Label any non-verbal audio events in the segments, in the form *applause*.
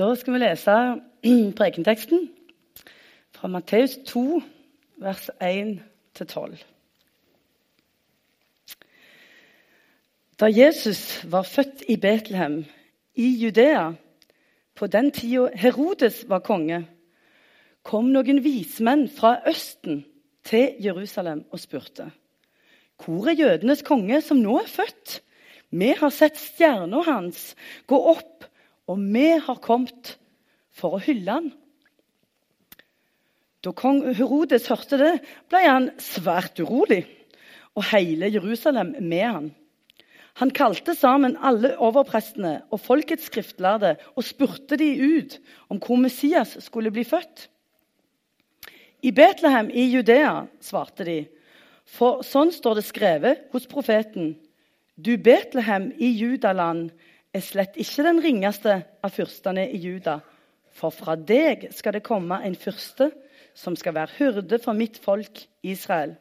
Da skal vi lese *clears throat* prekenteksten fra Matteus 2, vers 1-12. Da Jesus var født i Betlehem i Judea, på den tida Herodes var konge, kom noen vismenn fra Østen til Jerusalem og spurte. Hvor er jødenes konge som nå er født? Vi har sett stjerna hans gå opp, og vi har kommet for å hylle han. Da kong Herodes hørte det, ble han svært urolig, og hele Jerusalem med han. Han kalte sammen alle overprestene og folkets skriftlærde og spurte de ut om hvor Messias skulle bli født. I Betlehem i Judea, svarte de, for sånn står det skrevet hos profeten. Du Betlehem i Judaland er slett ikke den ringeste av fyrstene i Juda. For fra deg skal det komme en fyrste som skal være hyrde for mitt folk Israel.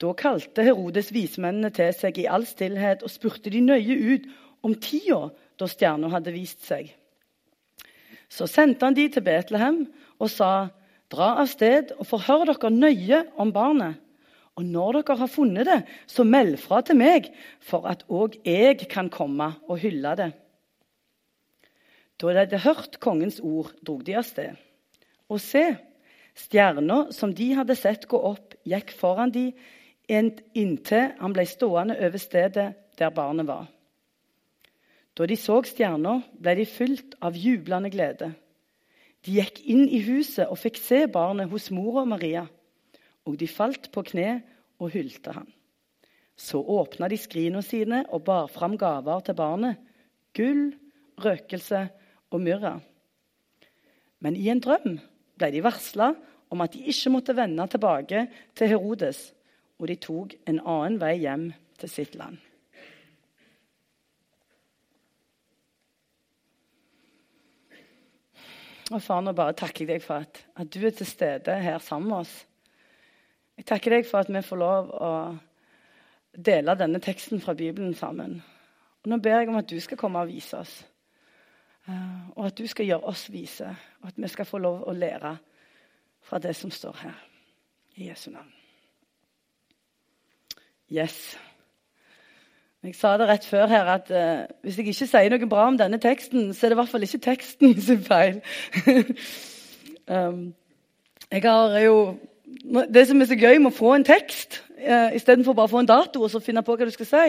Da kalte Herodes vismennene til seg i all stillhet og spurte de nøye ut om tida da stjerna hadde vist seg. Så sendte han de til Betlehem og sa Dra av sted og forhør dere nøye om barnet. Og når dere har funnet det, så meld fra til meg, for at òg jeg kan komme og hylle det. Da de hadde hørt kongens ord, drog de av sted. Og se, stjerna som de hadde sett gå opp, gikk foran de inntil han ble stående over stedet der barnet var. Da de så stjerna, ble de fylt av jublende glede. De gikk inn i huset og fikk se barnet hos mora Maria, og de falt på kne og hylte ham. Så åpna de skrina sine og bar fram gaver til barnet, gull, røkelse og myrra. Men i en drøm ble de varsla om at de ikke måtte vende tilbake til Herodes, og de tok en annen vei hjem til sitt land. Og far, nå bare takker jeg deg for at, at, du er til stede her sammen med oss. Jeg takker deg for at vi får lov å dele denne teksten fra Bibelen sammen. Og Nå ber jeg om at du skal komme og vise oss. Uh, og at du skal gjøre oss vise, og at vi skal få lov å lære fra det som står her. I Jesu navn. Yes. Jeg sa det rett før her at uh, hvis jeg ikke sier noe bra om denne teksten, så er det i hvert fall ikke teksten *laughs* sin feil. *laughs* um, jeg har jo Det som er så gøy med å få en tekst eh, istedenfor bare å få en dato og så finne på hva du skal si,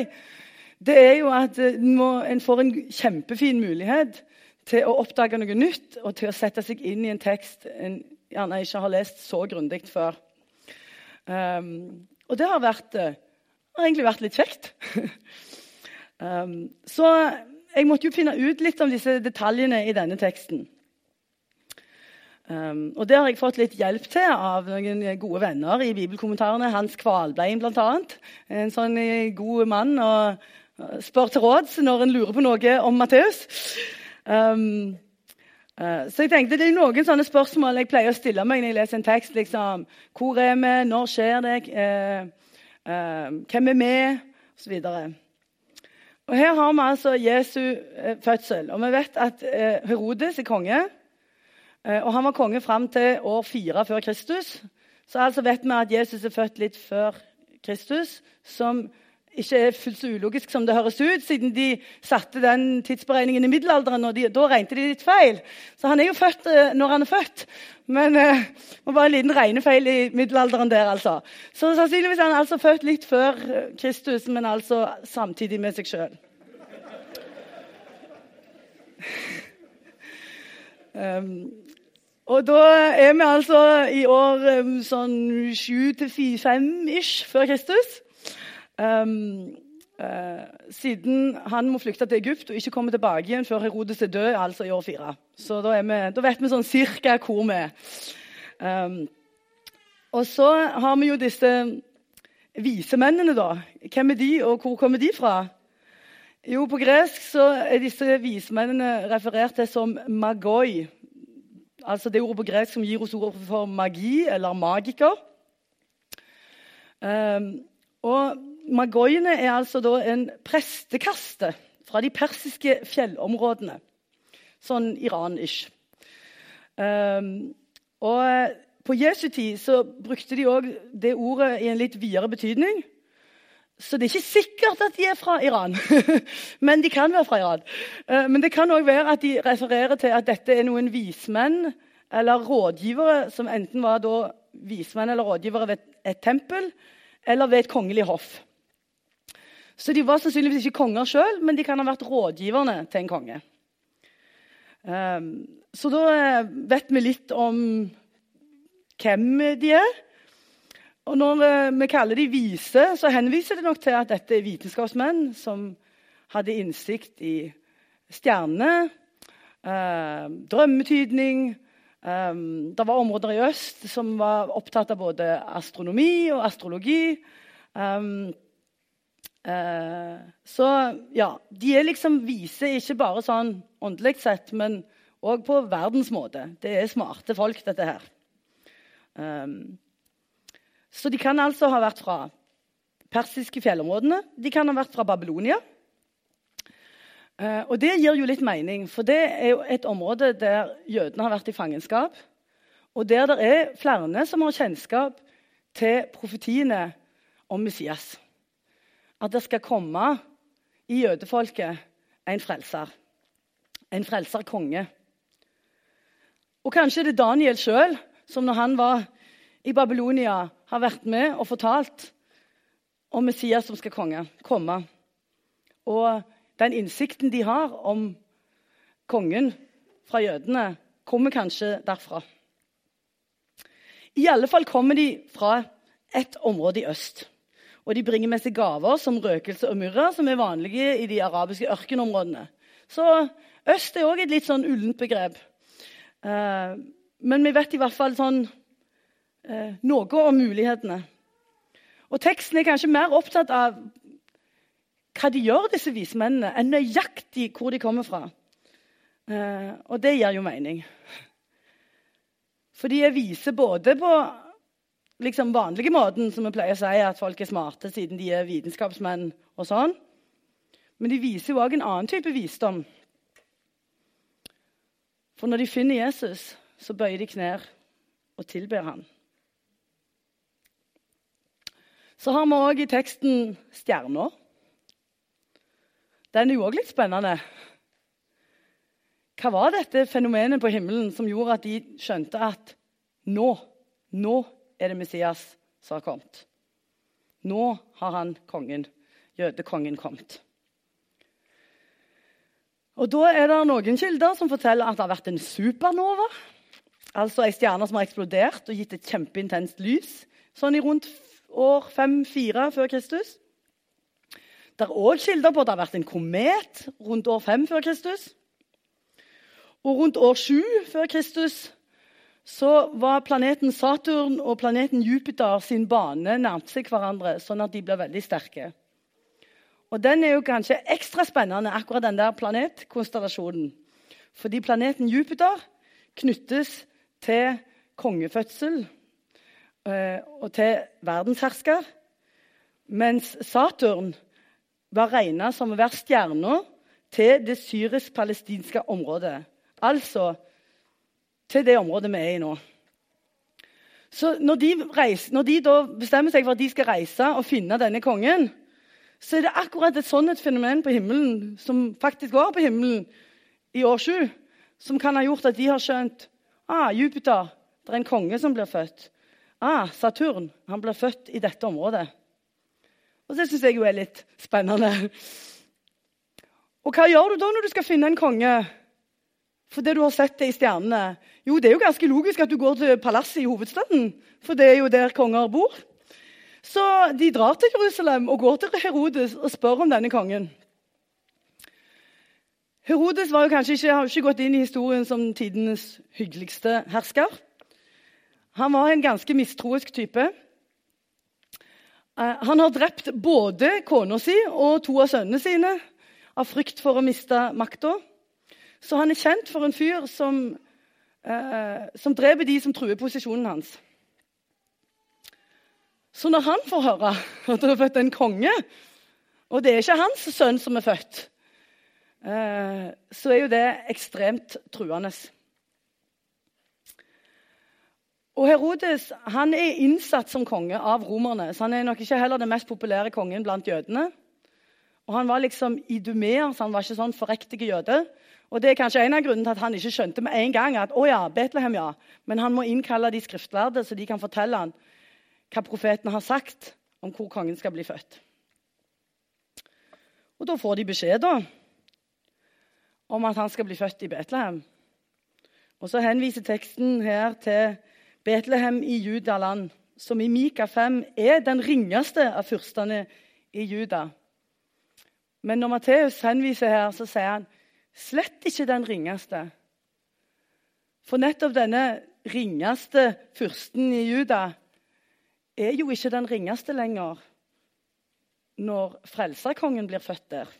det er jo at må, en får en kjempefin mulighet til å oppdage noe nytt og til å sette seg inn i en tekst en gjerne ikke har lest så grundig før. Um, og det har vært uh, har egentlig vært litt kjekt. um, *laughs* så jeg måtte jo finne ut litt om disse detaljene i denne teksten. Um, og Det har jeg fått litt hjelp til av noen gode venner i bibelkommentarene. Hans Kvalbein, bl.a. En sånn eh, god mann og spør til råds når en lurer på noe om Matteus. Um, uh, så jeg tenkte Det er noen sånne spørsmål jeg pleier å stille meg når jeg leser en tekst. liksom, Hvor er vi? Når skjer det? Uh, uh, hvem er vi? Og så videre. Og Her har vi altså Jesu eh, fødsel. Og Vi vet at eh, Herodes er konge. Og Han var konge fram til år fire før Kristus. Så altså vet vi at Jesus er født litt før Kristus, som ikke er fullt så ulogisk som det høres ut, siden de satte den tidsberegningen i middelalderen. og de, Da regnet de litt feil. Så han er jo født uh, når han er født. Men det var bare en liten regnefeil i middelalderen der, altså. Så sannsynligvis er han altså født litt før eh, Kristus, men altså samtidig med seg sjøl. um, *laughs* og da er vi altså i år um, sånn sju til fem ish før Kristus. Um, uh, siden han må flykte til Egypt og ikke komme tilbake igjen før Herodes er død, altså i år fire. Så da, vi, da vet vi sånn cirka hvor vi er. Um, og så har vi jo disse visemennene, da. Hvem er de, og hvor kommer de fra? Jo, På gresk så er disse vismennene referert til som magoi. Altså det ordet på gresk som gir oss ordet for magi eller magiker. Um, og Magoiene er altså en prestekaste fra de persiske fjellområdene Sånn Iran-ish. Um, og på Jesu tid så brukte de òg det ordet i en litt videre betydning. Så det er ikke sikkert at de er fra Iran, *laughs* men de kan være fra Iran. Uh, men det kan òg være at de refererer til at dette er noen vismenn eller rådgivere som enten var vismenn eller rådgivere ved et tempel eller ved et kongelig hoff. Så de var sannsynligvis ikke konger sjøl, men de kan ha vært rådgiverne til en konge. Um, så da eh, vet vi litt om hvem de er. Og når eh, vi kaller de vise, så henviser det nok til at dette er vitenskapsmenn som hadde innsikt i stjernene, eh, drømmetydning, eh, det var områder i øst som var opptatt av både astronomi og astrologi. Eh, uh, så ja, de er liksom vise ikke bare sånn åndelig sett, men òg på verdens måte. Det er smarte folk, dette her. Um, så de kan altså ha vært fra persiske fjellområdene. De kan ha vært fra Babylonia. Eh, og Det gir jo litt mening, for det er jo et område der jødene har vært i fangenskap. Og der det er flere som har kjennskap til profetiene om Messias. At det skal komme i jødefolket en frelser. En frelserkonge. Og kanskje det er Daniel sjøl som når han var i Babylonia, har vært med og fortalt om Messias som skal komme. Og den innsikten de har om kongen fra jødene, kommer kanskje derfra. I alle fall kommer de fra et område i øst. Og de bringer med seg gaver som røkelse og myrra, som er vanlige i de arabiske ørkenområdene. Så øst er òg et litt sånn ullent begrep. Eh, men vi vet i hvert fall sånn eh, noe om mulighetene. Og Teksten er kanskje mer opptatt av hva de gjør, disse vismennene, enn nøyaktig hvor de kommer fra. Eh, og det gir jo mening. For de er vise både på liksom vanlige måten, som vi pleier å si at folk er smarte siden de er vitenskapsmenn og sånn. Men de viser jo òg en annen type visdom. For når de finner Jesus, så bøyer de knær og tilber ham. Så har vi òg i teksten stjerner. Den er jo òg litt spennende. Hva var dette fenomenet på himmelen som gjorde at de skjønte at nå, nå er det Messias som har kommet? Nå har han kongen, jødekongen, kommet. Og Da er det noen kilder som forteller at det har vært en supernova. Altså ei stjerne som har eksplodert og gitt et kjempeintenst lys. Sånn i rundt år 5-4 før Kristus. Det er òg kilder på at det har vært en komet rundt år 5 før Kristus. Og rundt år 7 før Kristus så var planeten Saturn og planeten Jupiter sin bane nærmet seg hverandre, sånn at de ble veldig sterke. Og Den er jo kanskje ekstra spennende, akkurat den der planetkonstellasjonen. Fordi planeten Jupiter knyttes til kongefødsel eh, og til verdenshersker. Mens Saturn var regna som å være stjerna til det syrisk-palestinske området. Altså til det området vi er i nå. Så når de, reiser, når de bestemmer seg for at de skal reise og finne denne kongen, så er det akkurat et sånt fenomen på himmelen, som faktisk var på himmelen i år sju, som kan ha gjort at de har skjønt ah, Jupiter, det er en konge som blir født. Ah, Saturn, han blir født i dette området. Og det syns jeg jo er litt spennende. Og hva gjør du da når du skal finne en konge? Fordi du har sett det i stjernene? Jo, det er jo ganske logisk at du går til palasset i hovedstaden. For det er jo der konger bor. Så de drar til Jerusalem og går til Herodes og spør om denne kongen. Herodes var jo kanskje ikke, har ikke gått inn i historien som tidenes hyggeligste hersker. Han var en ganske mistroisk type. Eh, han har drept både kona si og to av sønnene sine av frykt for å miste makta. Så han er kjent for en fyr som, eh, som dreper de som truer posisjonen hans. Så når han får høre *laughs* at det er født en konge, og det er ikke hans sønn som er født, eh, så er jo det ekstremt truende. Og Herodes han er innsatt som konge av romerne, så han er nok ikke heller den mest populære kongen blant jødene. Og Han var liksom idumeer, så han var ikke sånn forrektige jøde. Og Det er kanskje en av grunnene til at han ikke skjønte med en gang at å ja, Betlehem, ja. Men han må innkalle de skriftlærde, så de kan fortelle han hva profeten har sagt om hvor kongen skal bli født. Og Da får de beskjed da, om at han skal bli født i Betlehem. Og Så henviser teksten her til Betlehem i Judaland, som i Mika 5 er den ringeste av fyrstene i Juda. Men når Matteus henviser her, så sier han slett ikke den ringeste. For nettopp denne ringeste fyrsten i Juda er jo ikke den ringeste lenger når frelserkongen blir født der.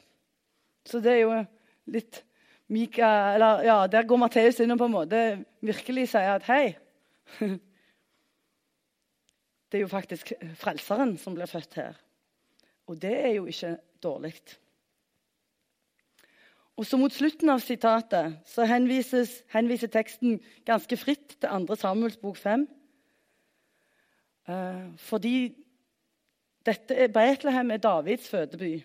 Så det er jo litt Mika, eller, ja, Der går Matteus inn og på en måte virkelig sier at hei *laughs* Det er jo faktisk frelseren som blir født her. Og det er jo ikke dårlig. Og så Mot slutten av sitatet så henviser teksten ganske fritt til 2. Samuels bok 5. Eh, fordi dette er, Betlehem er Davids fødeby.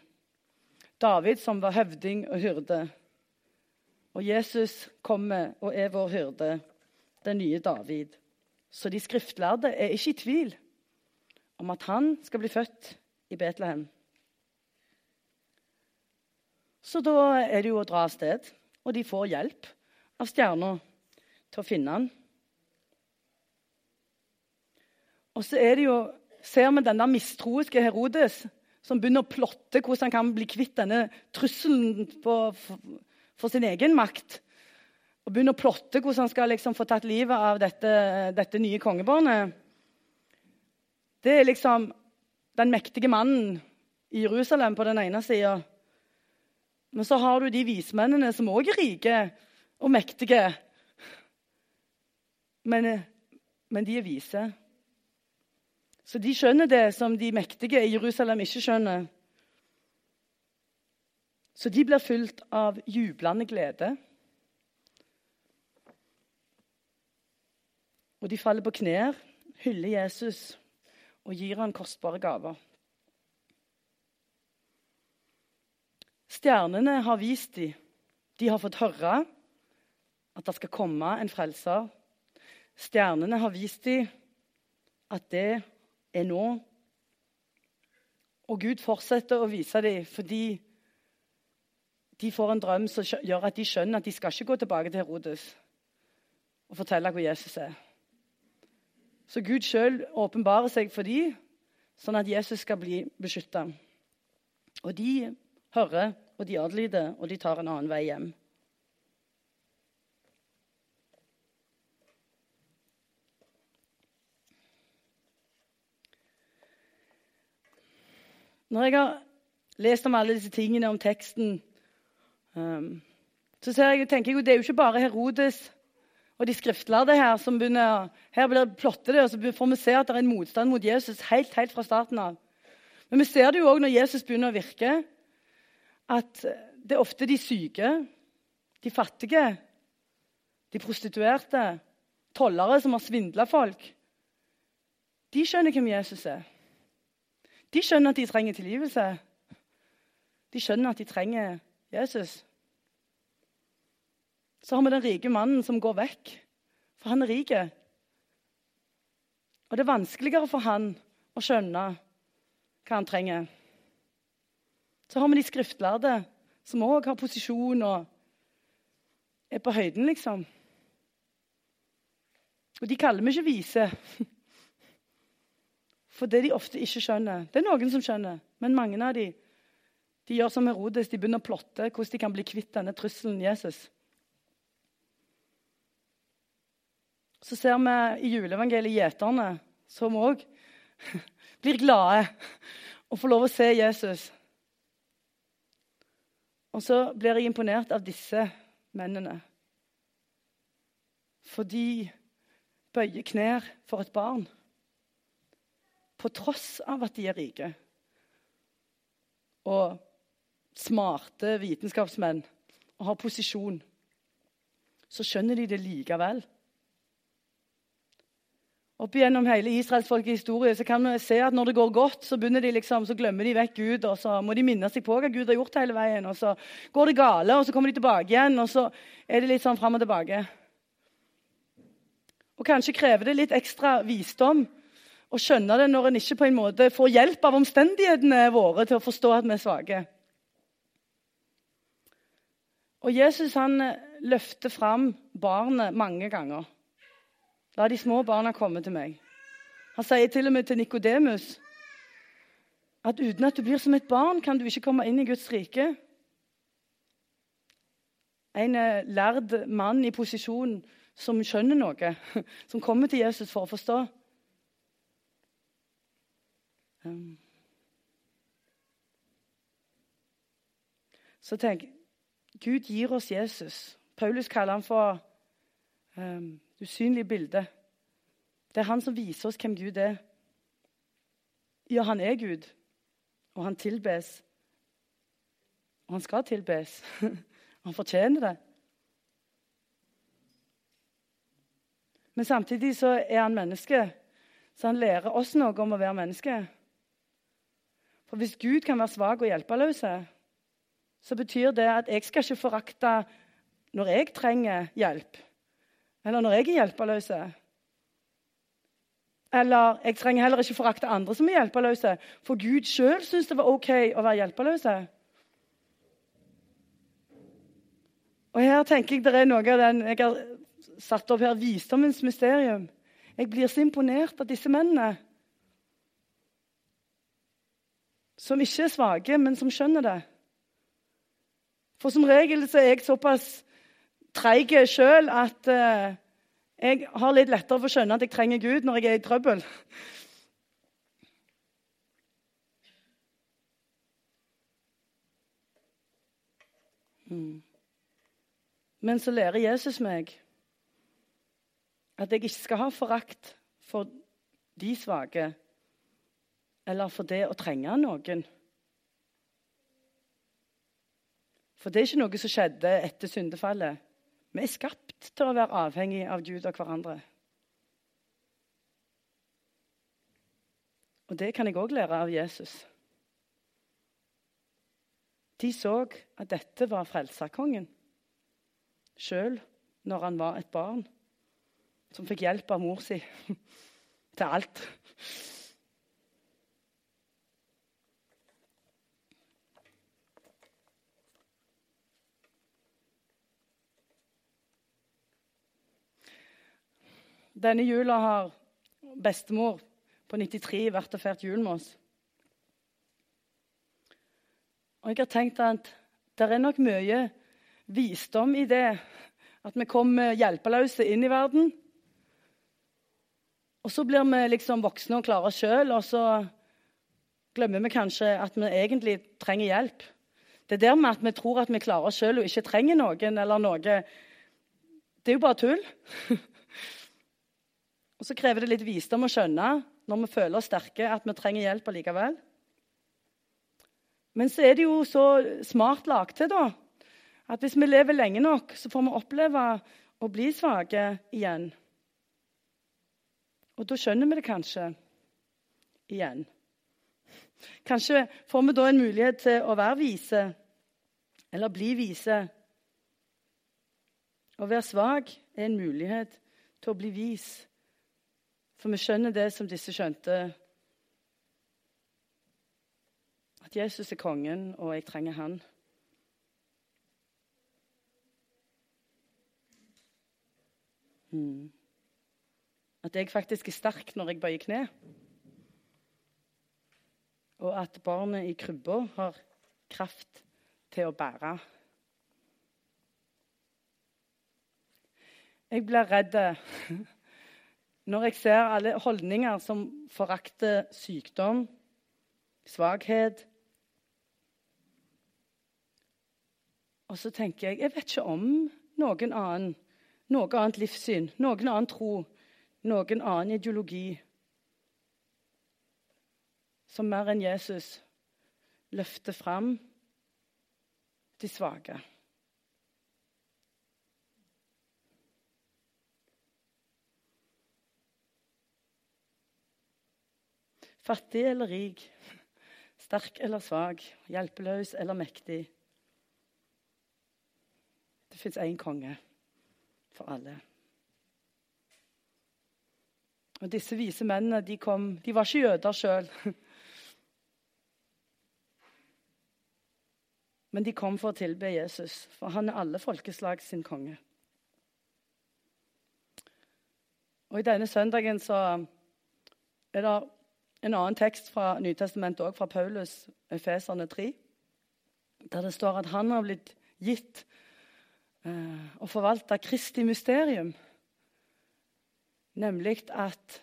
David som var høvding og hyrde. Og Jesus kommer og er vår hyrde, den nye David. Så de skriftlærde er ikke i tvil om at han skal bli født i Betlehem. Så da er det jo å dra av sted, og de får hjelp av stjerna til å finne han. Og så er det jo, ser vi denne mistroiske Herodes som begynner å plotte hvordan han kan bli kvitt denne trusselen på, for, for, sin egen makt. Og begynner å plotte hvordan han skal liksom få tatt livet av dette, dette nye kongebarnet. Det er liksom den mektige mannen i Jerusalem på den ene sida men så har du de vismennene som òg er rike og mektige. Men, men, de er vise. Så de skjønner det som de mektige i Jerusalem ikke skjønner. Så de blir fylt av jublende glede. Og de faller på knær, hyller Jesus og gir han kostbare gaver. Stjernene har vist dem. De har fått høre at det skal komme en frelser. Stjernene har vist dem at det er nå. Og Gud fortsetter å vise dem fordi de får en drøm som gjør at de skjønner at de skal ikke gå tilbake til Herodes og fortelle hvor Jesus er. Så Gud sjøl åpenbarer seg for dem, sånn at Jesus skal bli beskytta. Og de hører, og de adlyder, og de tar en annen vei hjem. Når jeg har lest om alle disse tingene, om teksten, um, så jeg, tenker jeg det er jo ikke bare Herodes og de skriftlærde her som begynner Her blir plotter det, og så får vi se at det er en motstand mot Jesus helt, helt fra starten av. Men vi ser det jo òg når Jesus begynner å virke at det er ofte de syke, de fattige, de prostituerte, tollere som har svindla folk. De skjønner hvem Jesus er. De skjønner at de trenger tilgivelse. De skjønner at de trenger Jesus. Så har vi den rike mannen som går vekk, for han er rik. Og det er vanskeligere for han å skjønne hva han trenger. Så har vi de skriftlærde, som òg har posisjon og er på høyden, liksom. Og de kaller vi ikke vise. For det de ofte ikke skjønner. Det er noen som skjønner, men mange av de, de gjør som Herodes. De begynner å plotte hvordan de kan bli kvitt denne trusselen Jesus. Så ser vi i juleevangeliet gjeterne, som òg *laughs* blir glade og får lov å se Jesus. Og så blir jeg imponert av disse mennene. For de bøyer knær for et barn. På tross av at de er rike. Og smarte vitenskapsmenn og har posisjon, så skjønner de det likevel. Opp igjennom hele israelsfolkets historie så kan vi se at når det går godt, så, de liksom, så glemmer de vekk Gud, og så må de minne seg på hva Gud har gjort hele veien. Og så går det gale, og så kommer de tilbake igjen, og så er det litt sånn fram og tilbake. Og kanskje krever det litt ekstra visdom å skjønne det når en ikke på en måte får hjelp av omstendighetene våre til å forstå at vi er svake. Og Jesus han løfter fram barnet mange ganger. La de små barna komme til meg. Han sier til og med til Nikodemus at uten at du blir som et barn, kan du ikke komme inn i Guds rike. En eh, lærd mann i posisjon som skjønner noe, *laughs* som kommer til Jesus for å forstå. Um. Så tenk Gud gir oss Jesus. Paulus kaller han for um, usynlige bilde. Det er han som viser oss hvem Gud er. Ja, han er Gud, og han tilbes. Og han skal tilbes. *laughs* Han fortjener det. Men samtidig så er han menneske, så han lærer oss noe om å være menneske. For hvis Gud kan være svak og hjelpeløs, så betyr det at jeg skal ikke forakte når jeg trenger hjelp. Eller når jeg er hjelpeløs. Eller jeg trenger heller ikke forakte andre som er hjelpeløse. For Gud sjøl syns det var OK å være hjelpeløse. Og her tenker jeg det er noe av den jeg har satt opp her, visdommens mysterium. Jeg blir så imponert av disse mennene. Som ikke er svake, men som skjønner det. For som regel så er jeg såpass treig sjøl at uh, jeg har litt lettere for å skjønne at jeg trenger Gud når jeg er i trøbbel. Mm. Men så lærer Jesus meg at jeg ikke skal ha forakt for de svake eller for det å trenge noen. For det er ikke noe som skjedde etter syndefallet. Vi er skapt til å være avhengig av Gud og hverandre. Og det kan jeg òg lære av Jesus. De så at dette var frelserkongen, sjøl når han var et barn som fikk hjelp av mor si *laughs* til alt. Denne jula har bestemor på 93 vært og feiret jul med oss. Og jeg har tenkt at det er nok mye visdom i det at vi kommer hjelpeløse inn i verden. Og så blir vi liksom voksne og klare oss sjøl, og så glemmer vi kanskje at vi egentlig trenger hjelp. Det der med at vi tror at vi klarer oss sjøl og ikke trenger noen eller noe, det er jo bare tull. *laughs* Og så krever det litt visdom å skjønne når vi føler oss sterke, at vi trenger hjelp allikevel. Men så er det jo så smart lagt til, da. At hvis vi lever lenge nok, så får vi oppleve å bli svake igjen. Og da skjønner vi det kanskje igjen. Kanskje får vi da en mulighet til å være vise, eller bli vise. Å være svak er en mulighet til å bli vis. For vi skjønner det som disse skjønte. At Jesus er kongen, og jeg trenger han. Hmm. At jeg faktisk er sterk når jeg bøyer kne. Og at barnet i krybba har kraft til å bære. Jeg blir redd *laughs* når jeg ser alle holdninger som forakter sykdom, svakhet Og så tenker jeg jeg vet ikke om noen annen, noe annet livssyn, noen annen tro, noen annen ideologi som mer enn Jesus løfter fram de svake. Fattig eller rik, sterk eller svak, hjelpeløs eller mektig. Det fins én konge for alle. Og Disse vise mennene de kom, de var ikke jøder sjøl. Men de kom for å tilbe Jesus, for han er alle folkeslag sin konge. Og I denne søndagen så er det en annen tekst fra Nytestamentet, også fra Paulus, Efeserne 3, der det står at han har blitt gitt eh, å forvalte Kristi mysterium, nemlig at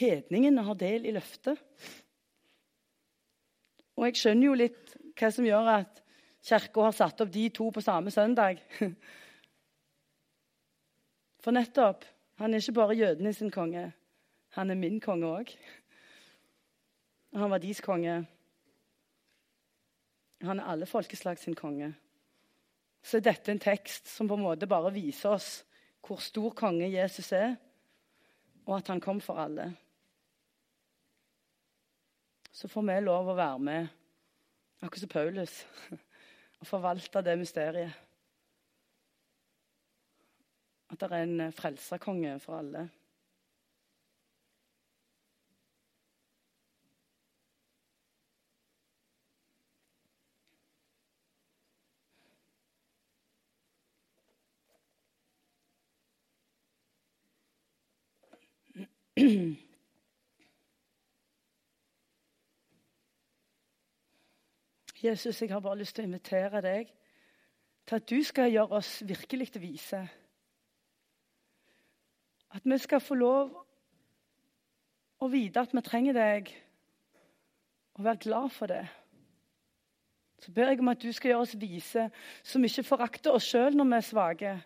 hedningene har del i løftet. Og jeg skjønner jo litt hva som gjør at Kirka har satt opp de to på samme søndag. *laughs* For nettopp han er ikke bare jødene sin konge, han er min konge òg. Han var deres konge. Han er alle folkeslag sin konge. Så er dette en tekst som på en måte bare viser oss hvor stor konge Jesus er, og at han kom for alle. Så får vi lov å være med akkurat som Paulus, *laughs* og forvalte det mysteriet. At det er en frelserkonge for alle. *clears throat* Jesus, jeg har bare lyst til å invitere deg til at du skal gjøre oss virkelig til vise. At vi skal få lov å vite at vi trenger deg, og være glad for det. Så ber jeg om at du skal gjøre oss vise, som ikke forakter oss sjøl når vi er svake,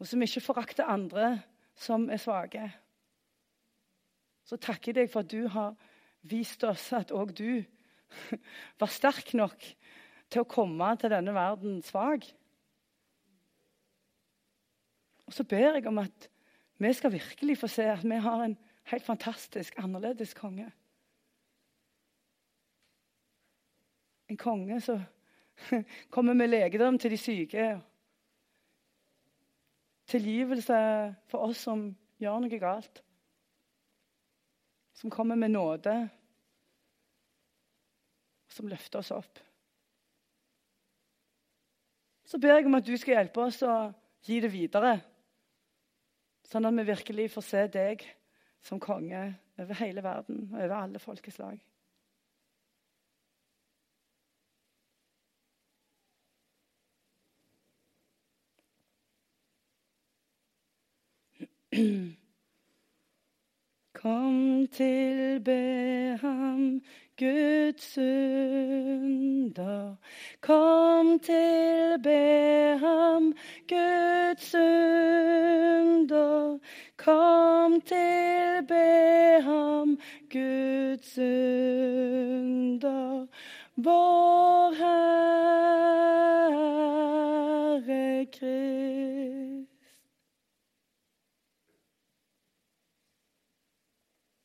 og som ikke forakter andre som er svake. Så takker jeg deg for at du har vist oss at òg du *laughs* var sterk nok til å komme til denne verden svak. Og så ber jeg om at vi skal virkelig få se at vi har en helt fantastisk annerledes konge. En konge som *laughs* kommer med legedom til de syke. Tilgivelse for oss som gjør noe galt. Som kommer med nåde som løfter oss opp. Så ber jeg om at du skal hjelpe oss å gi det videre, sånn at vi virkelig får se deg som konge over hele verden og over alle folkeslag. *clears throat* Kom, til be ham, Guds synder. Kom, til be ham, Guds synder. Kom, til be ham, Guds synder. Vår Herre Krist.